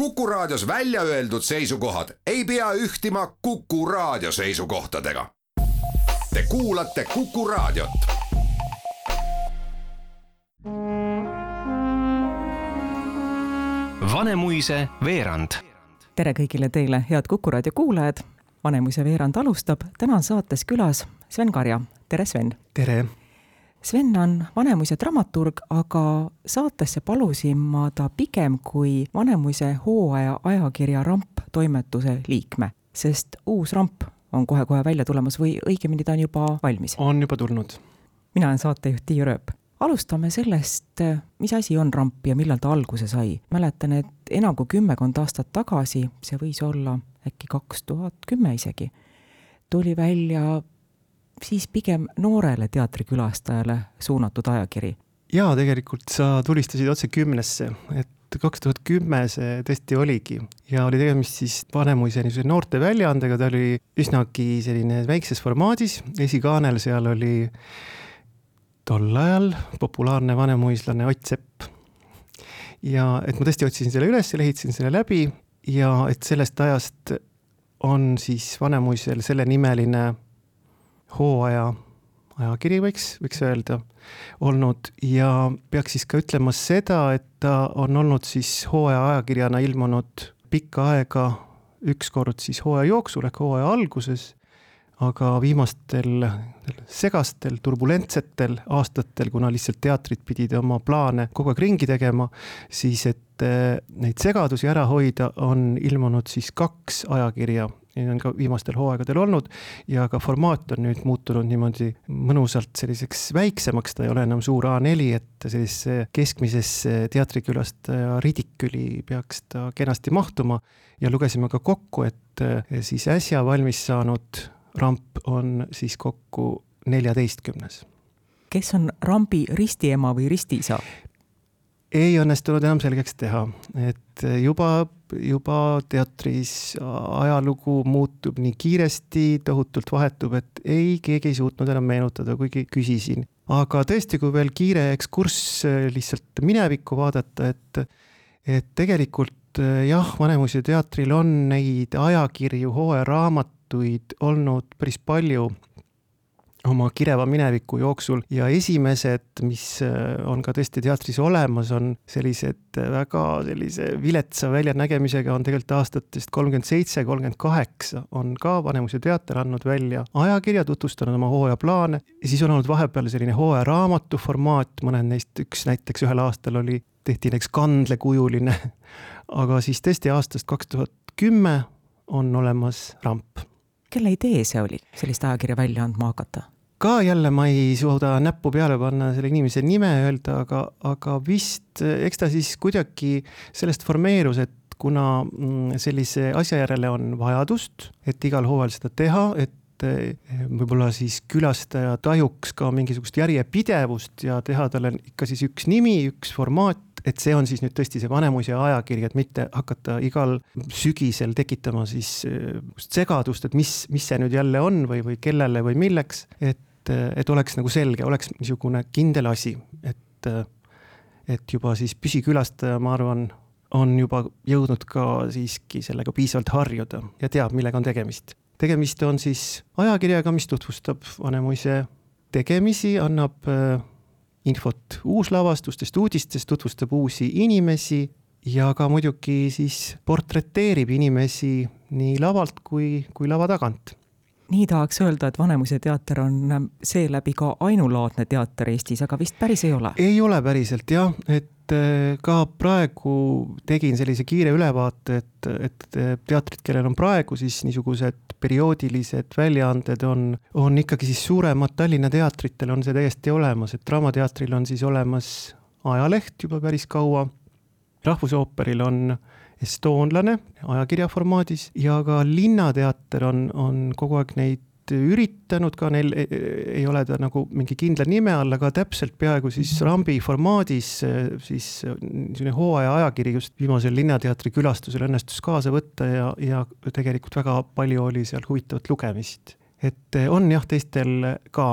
Kuku Raadios välja öeldud seisukohad ei pea ühtima Kuku Raadio seisukohtadega. Te kuulate Kuku Raadiot. Vanemuise veerand. tere kõigile teile, head Kuku raadio kuulajad. Vanemuise veerand alustab, täna on saates külas Sven Karja. tere, Sven! tere! Sven on Vanemuise dramaturg, aga saatesse palusin ma ta pigem kui Vanemuise hooaja ajakirja Ramp toimetuse liikme, sest uus ramp on kohe-kohe välja tulemas või õigemini ta on juba valmis. on juba tulnud. mina olen saatejuht Tiia Rööp alustame sellest, mis asi on ramp ja millal ta alguse sai. mäletan, et enam kui kümmekond aastat tagasi, see võis olla äkki kaks tuhat kümme isegi, tuli välja siis pigem noorele teatrikülastajale suunatud ajakiri. jaa, tegelikult sa tulistasid otse kümnesse, et kaks tuhat kümme see tõesti oligi. Ja oli tegemist siis Vanemuise niisuguse noorte väljaandega, ta oli üsnagi selline väikses formaadis, esikaanel seal oli tol ajal populaarne vanemuislane Ott Sepp. ja et ma tõesti otsisin selle üles, lehitsin selle läbi. Ja et sellest ajast on siis Vanemuisel sellenimeline hooaja ajakiri, võiks, võiks öelda, olnud. Ja peaks siis ka ütlema seda, et ta on olnud siis hooaja ajakirjana ilmunud pikka aega, ükskord siis hooaja jooksul ehk hooaja alguses aga viimastel segastel, turbulentsetel aastatel, kuna lihtsalt teatrid pidid oma plaane kogu aeg ringi tegema, siis et eh, neid segadusi ära hoida, on ilmunud siis kaks ajakirja Neid on ka viimastel hooaegadel olnud ja ka formaat on nüüd muutunud niimoodi mõnusalt selliseks väiksemaks, ta ei ole enam suur A4, et sellisesse keskmisesse teatrikülastaja ridiküli peaks ta kenasti mahtuma. ja lugesime ka kokku, et eh, siis äsja valmis saanud ramp on siis kokku neljateistkümnes. kes on rambi ristiema või ristiisa? Ei õnnestunud enam selgeks teha, et juba, juba teatris ajalugu muutub nii kiiresti, tohutult vahetub, et ei, keegi ei suutnud enam meenutada, kuigi küsisin. aga tõesti, kui veel kiire ekskurss lihtsalt minevikku vaadata, et, et tegelikult jah, Vanemuise teatril on neid ajakirju, hooajaraamatuid, raamatuid olnud päris palju oma kireva mineviku jooksul. Ja esimesed, mis äh, on ka tõesti teatris olemas, on sellised väga sellise viletsa väljanägemisega, on tegelikult aastatest kolmkümmend seitse, kolmkümmend kaheksa on ka Vanemuise teater andnud välja ajakirja, tutvustanud oma hooajaplaane ja siis on olnud vahepeal selline hooajaraamatu formaat, mõned neist, üks näiteks ühel aastal oli, tehti näiteks kandlekujuline, aga siis tõesti aastast kaks tuhat kümme on olemas ramp kelle idee see oli, sellist ajakirja välja andma hakata? ka jälle ma ei suuda näppu peale panna selle inimese nime öelda, aga, aga vist eks ta siis kuidagi sellest formeerus, et kuna mm, sellise asja järele on vajadust, et igal hooajal seda teha, et eh, võib-olla siis külastaja tajuks ka mingisugust järjepidevust ja teha talle ikka siis üks nimi, üks formaat, et see on siis nüüd tõesti see Vanemuise ajakiri, et mitte hakata igal sügisel tekitama siis äh, segadust, et mis, mis see nüüd jälle on või, või kellele või milleks, et, et oleks nagu selge, oleks niisugune kindel asi, et, et juba siis püsikülastaja, ma arvan, on juba jõudnud ka siiski sellega piisavalt harjuda ja teab, millega on tegemist. tegemist on siis ajakirjaga, mis tutvustab Vanemuise tegemisi, annab äh, infot uuslavastustest, uudistest, tutvustab uusi inimesi ja ka muidugi siis portreteerib inimesi nii lavalt kui, kui lava tagant. Nii tahaks öelda, et Vanemuise teater on seeläbi ka ainulaadne teater Eestis, aga vist päris ei ole? ei ole päriselt jah, et äh, ka praegu tegin sellise kiire ülevaate, et, et teatrid, kellel on praegu siis niisugused perioodilised väljaanded on, on ikkagi siis suuremad. Tallinna teatritel on see täiesti olemas, et Draamateatril on siis olemas ajaleht juba päris kaua, Rahvusooperil on estoonlane ajakirja formaadis ja ka Linnateater on, on kogu aeg neid üritanud ka, neil e, e, ei ole ta nagu mingi kindla nime all, aga täpselt peaaegu siis rambi formaadis siis niisugune hooaja ajakiri just viimasel Linnateatri külastusel õnnestus kaasa võtta ja, ja tegelikult väga palju oli seal huvitavat lugemist. et on jah, teistel ka,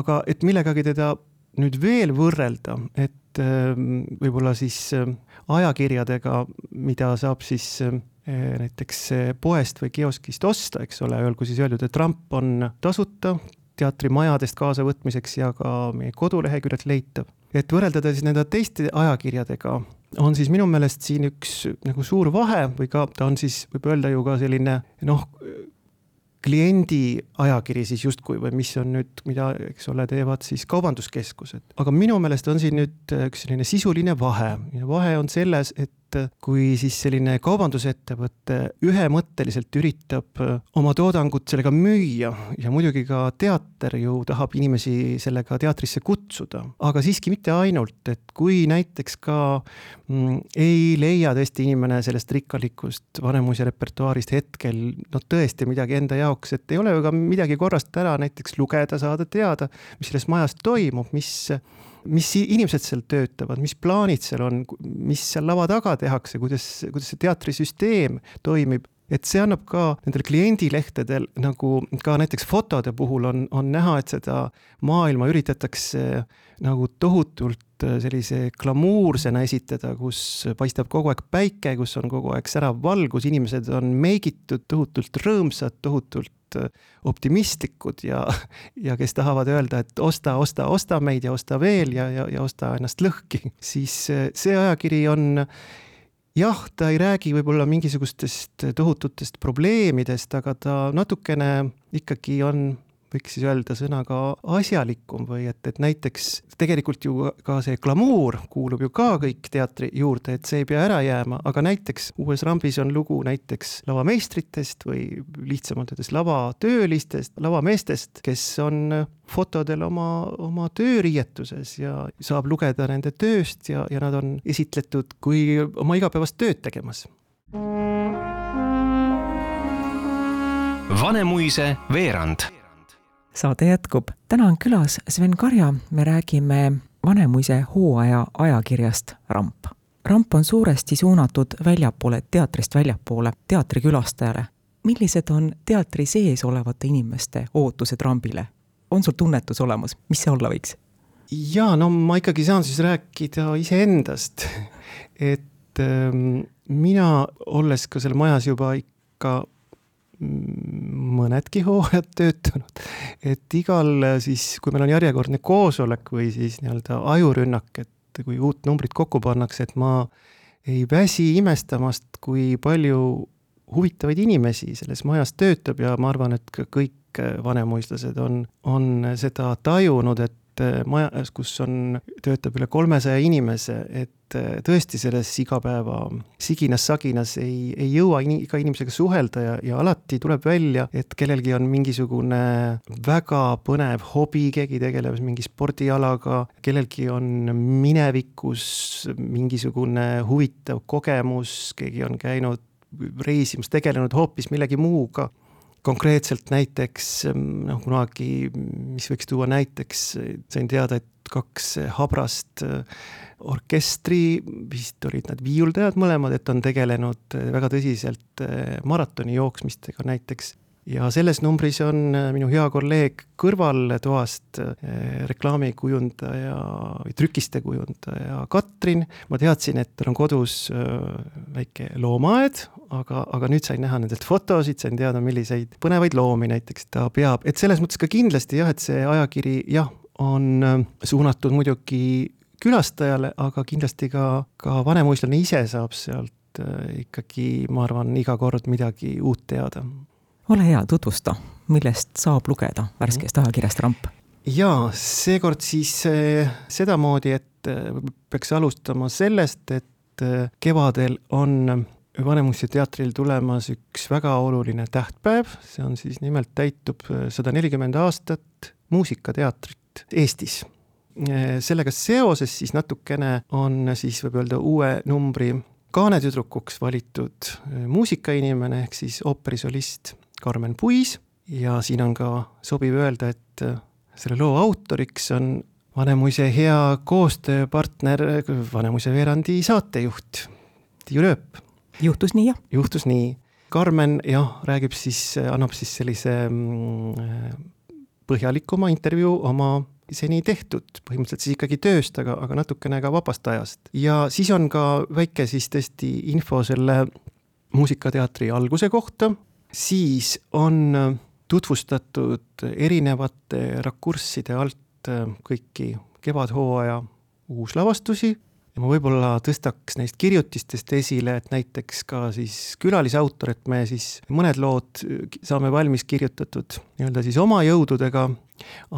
aga et millegagi teda nüüd veel võrrelda, et ähm, võib-olla siis ähm, ajakirjadega, mida saab siis ähm, näiteks poest või kioskist osta, eks ole, olgu siis öeldud, et ramp on tasuta teatrimajadest kaasavõtmiseks ja ka meie koduleheküljelt leitav. et võrrelda ta siis nende teiste ajakirjadega, on siis minu meelest siin üks nagu suur vahe või ka ta on siis, võib öelda ju ka selline noh, kliendi ajakiri siis justkui või mis on nüüd, mida, eks ole, teevad siis kaubanduskeskused. aga minu meelest on siin nüüd üks selline sisuline vahe ja vahe on selles, et et kui siis selline kaubandusettevõte ühemõtteliselt üritab äh, oma toodangut sellega müüa ja muidugi ka teater ju tahab inimesi sellega teatrisse kutsuda, aga siiski mitte ainult, et kui näiteks ka mm, ei leia tõesti inimene sellest rikkalikust Vanemuise repertuaarist hetkel no tõesti midagi enda jaoks, et ei ole ju ka midagi korrast ära näiteks lugeda, saada teada, mis selles majas toimub, mis mis inimesed seal töötavad, mis plaanid seal on, mis seal lava taga tehakse, kuidas, kuidas see teatrisüsteem toimib, et see annab ka nendel kliendilehtedel nagu ka näiteks fotode puhul on, on näha, et seda maailma üritatakse nagu tohutult sellise glamuursena esitada, kus paistab kogu aeg päike, kus on kogu aeg särav valgus, inimesed on meigitud tohutult rõõmsad, tohutult optimistlikud ja, ja kes tahavad öelda, et osta, osta, osta meid ja osta veel ja, ja, ja osta ennast lõhki, siis see ajakiri on jah, ta ei räägi võib-olla mingisugustest tohututest probleemidest, aga ta natukene ikkagi on võiks siis öelda sõnaga asjalikum või et, et näiteks tegelikult ju ka see glamuur kuulub ju ka kõik teatri juurde, et see ei pea ära jääma, aga näiteks uues rambis on lugu näiteks lavameistritest või lihtsamalt öeldes lavatöölistest, lavameestest, kes on fotodel oma, oma tööriietuses ja saab lugeda nende tööst ja, ja nad on esitletud kui oma igapäevast tööd tegemas. Vanemuise veerand saade jätkub. täna on külas Sven Karja, me räägime Vanemuise hooaja ajakirjast Ramp. ramp on suuresti suunatud väljapoole, teatrist väljapoole, teatrikülastajale. millised on teatri sees olevate inimeste ootused Rambile? on sul tunnetus olemas, mis see olla võiks? jaa, no ma ikkagi saan siis rääkida iseendast. et ähm, mina, olles ka seal majas juba ikka mõnedki hooajad töötanud, et igal siis, kui meil on järjekordne koosolek või siis nii-öelda ajurünnak, et kui uut numbrit kokku pannakse, et ma ei väsi imestamast, kui palju huvitavaid inimesi selles majas töötab ja ma arvan, et ka kõik vanemuislased on, on seda tajunud, et majas, kus on, töötab üle kolmesaja inimese, et et tõesti selles igapäeva siginas-saginas ei, ei jõua in, iga inimesega suhelda ja, ja alati tuleb välja, et kellelgi on mingisugune väga põnev hobi, keegi tegeleb mingi spordialaga, kellelgi on minevikus mingisugune huvitav kogemus, keegi on käinud reisimas, tegelenud hoopis millegi muuga konkreetselt näiteks noh, kunagi, mis võiks tuua näiteks, sain teada, et kaks habrast orkestri, vist olid nad viiuldajad mõlemad, et on tegelenud eh, väga tõsiselt eh, maratoni jooksmistega näiteks. Ja selles numbris on eh, minu hea kolleeg kõrvaltoast reklaamikujundaja või trükiste kujundaja Katrin. ma teadsin, et tal on kodus väike loomaaed, aga, aga nüüd sain näha nendelt fotosid, sain teada, milliseid põnevaid loomi näiteks ta peab, et selles mõttes ka kindlasti jah, et see ajakiri jah, on suunatud muidugi külastajale, aga kindlasti ka, ka vanemuislane ise saab sealt äh, ikkagi, ma arvan, iga kord midagi uut teada. Ole hea, tutvusta, millest saab lugeda värskest ajakirjast Ramp? jaa, seekord siis äh, sedamoodi, et äh, peaks alustama sellest, et kevadel on Vanemuise teatril tulemas üks väga oluline tähtpäev, see on siis nimelt täitub sada nelikümmend aastat muusikateatrit Eestis Eh, sellega seoses siis natukene on siis võib öelda uue numbri kaanetüdrukuks valitud eh, muusikainimene ehk siis ooperisolist Karmen Puis ja siin on ka sobiv öelda, et eh, selle loo autoriks on Vanemuise hea koostööpartner, Vanemuise veerandi saatejuht Tiiu Rööp. juhtus nii, jah? juhtus nii. Karmen jah, räägib siis, annab siis sellise mm, põhjalikuma intervjuu oma seni tehtud, põhimõtteliselt siis ikkagi tööst, aga, aga natukene ka vabast ajast. ja siis on ka väike siis tõesti info selle muusikateatri alguse kohta, siis on tutvustatud erinevate rakursside alt kõiki kevadhooaja uuslavastusi. Ja ma võib-olla tõstaks neist kirjutistest esile, et näiteks ka siis külalisautor, et me siis mõned lood saame valmis kirjutatud nii-öelda siis oma jõududega,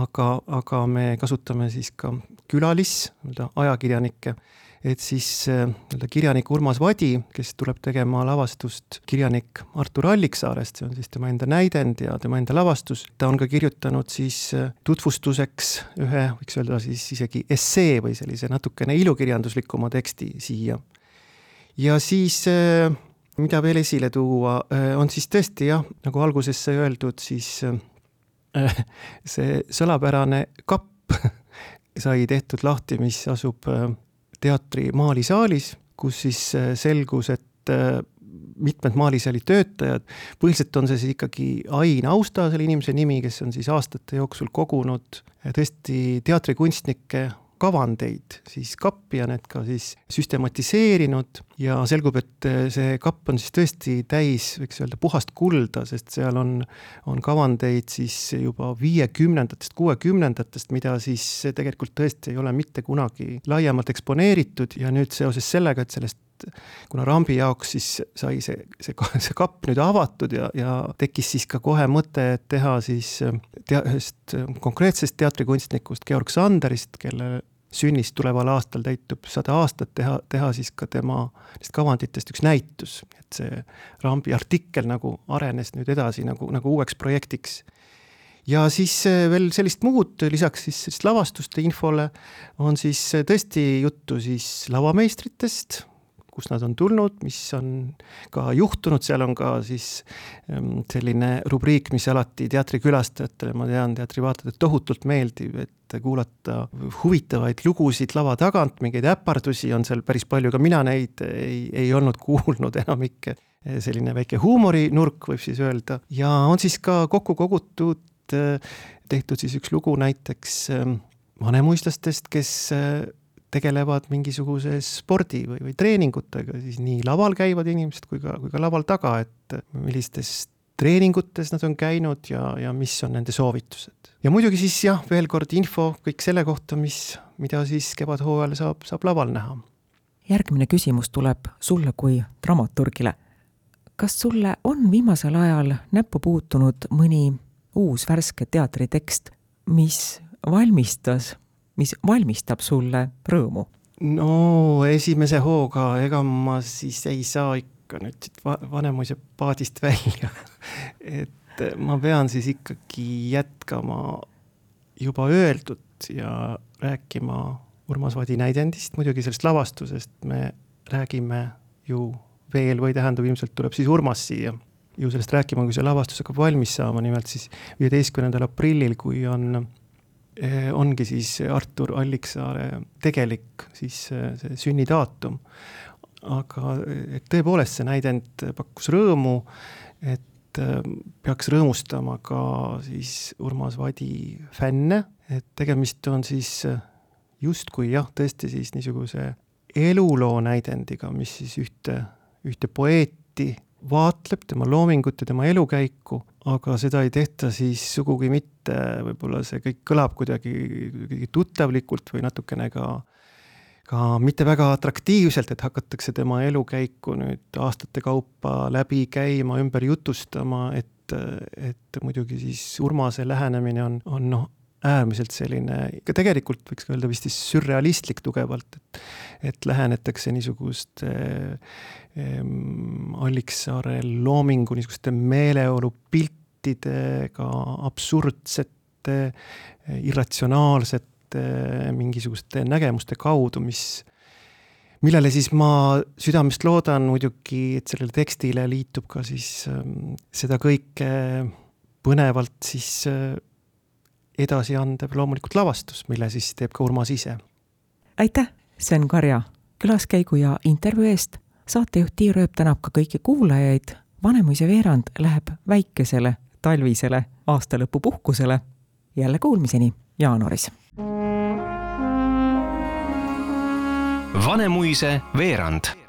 aga, aga me kasutame siis ka külalis, nii-öelda ajakirjanikke et siis äh, nii-öelda kirjanik Urmas Vadi, kes tuleb tegema lavastust kirjanik Artur Alliksaarest, see on siis tema enda näidend ja tema enda lavastus, ta on ka kirjutanud siis äh, tutvustuseks ühe, võiks öelda siis isegi essee või sellise natukene ilukirjanduslikuma teksti siia. ja siis äh, mida veel esile tuua, on siis tõesti jah, nagu alguses sai öeldud, siis see sõlapärane kapp sai tehtud lahti, mis asub teatri maalisaalis, kus siis äh, selgus, et äh, mitmed maalisaali töötajad, põhiliselt on see siis ikkagi Ain Austa, selle inimese nimi, kes on siis aastate jooksul kogunud äh, tõesti teatrikunstnikke kavandeid siis kappi ja need ka siis süstematiseerinud. Ja selgub, et see kapp on siis tõesti täis, võiks öelda, puhast kulda, sest seal on, on kavandeid siis juba viiekümnendatest, kuuekümnendatest, mida siis tegelikult tõesti ei ole mitte kunagi laiemalt eksponeeritud. Ja nüüd seoses sellega, et sellest kuna Rambi jaoks siis sai see, see, see kapp nüüd avatud ja, ja tekkis siis ka kohe mõte, et teha siis tea-, ühest konkreetsest teatrikunstnikust, Georg Sanderist, kelle sünnist tuleval aastal täitub sada aastat, teha, teha siis ka tema nendest kavanditest üks näitus, et see Rambi artikkel nagu arenes nüüd edasi nagu, nagu uueks projektiks. ja siis eh, veel sellist muud, lisaks siis sellist lavastuste infole, on siis eh, tõesti juttu siis lavameistritest, kust nad on tulnud, mis on ka juhtunud, seal on ka siis ehm, selline rubriik, mis alati teatrikülastajatele, ma tean, teatrivaatajatele tohutult meeldib, et kuulata huvitavaid lugusid lava tagant, mingeid äpardusi on seal päris palju, ka mina neid ei, ei olnud kuulnud enamikke. selline väike huumorinurk, võib siis öelda, ja on siis ka kokku kogutud, tehtud siis üks lugu näiteks ehm, vanemuislastest, kes tegelevad mingisuguse spordi või, või treeningutega, siis nii laval käivad inimesed kui ka, kui ka laval taga, et millistes treeningutes nad on käinud ja, ja mis on nende soovitused. ja muidugi siis jah, veel kord info kõik selle kohta, mis, mida siis kevadhooajal saab, saab laval näha. järgmine küsimus tuleb sulle kui dramaturgile. kas sulle on viimasel ajal näppu puutunud mõni uus värske teatritekst, mis valmistas mis valmistab sulle rõõmu? no esimese hooga, ega ma siis ei saa ikka nüüd siit va Vanemuise paadist välja. Et ma pean siis ikkagi jätkama juba öeldut ja rääkima Urmas Vadi näidendist, muidugi sellest lavastusest me räägime ju veel või tähendab, ilmselt tuleb siis Urmas siia ju sellest rääkima, kui see lavastus hakkab valmis saama, nimelt siis viieteistkümnendal aprillil, kui on ongi siis Artur Alliksaare tegelik siis eh, see sünnidaatum. aga et tõepoolest see näidend pakkus rõõmu, et eh, peaks rõõmustama ka siis Urmas Vadi fänne, et tegemist on siis justkui jah, tõesti siis niisuguse eluloo näidendiga, mis siis ühte, ühte poeeti vaatleb, tema loomingut ja tema elukäiku, aga seda ei tehta siis sugugi mitte, võib-olla see kõik kõlab kuidagi, kuidagi tuttavlikult või natukene ka ka mitte väga atraktiivselt, et hakatakse tema elukäiku nüüd aastate kaupa läbi käima, ümber jutustama, et, et muidugi siis Urmase lähenemine on, on noh, äärmiselt selline, ikka tegelikult võiks öelda vist siis sürrealistlik tugevalt, et et lähenetakse niisuguste ähm, Alliksaare loomingu niisuguste meeleolupiltidega, absurdsete, irratsionaalsete mingisuguste nägemuste kaudu, mis millele siis ma südamest loodan muidugi, et sellele tekstile liitub ka siis ähm, seda kõike põnevalt siis äh, edasi andev loomulikult lavastus, mille siis teeb ka Urmas ise. aitäh, Sven Karja, külaskäigu ja intervjuu eest. saatejuht Tiia Rööp tänab ka kõiki kuulajaid. Vanemuise veerand läheb väikesele talvisele aastalõpupuhkusele. jälle kuulmiseni jaanuaris Vanemuise veerand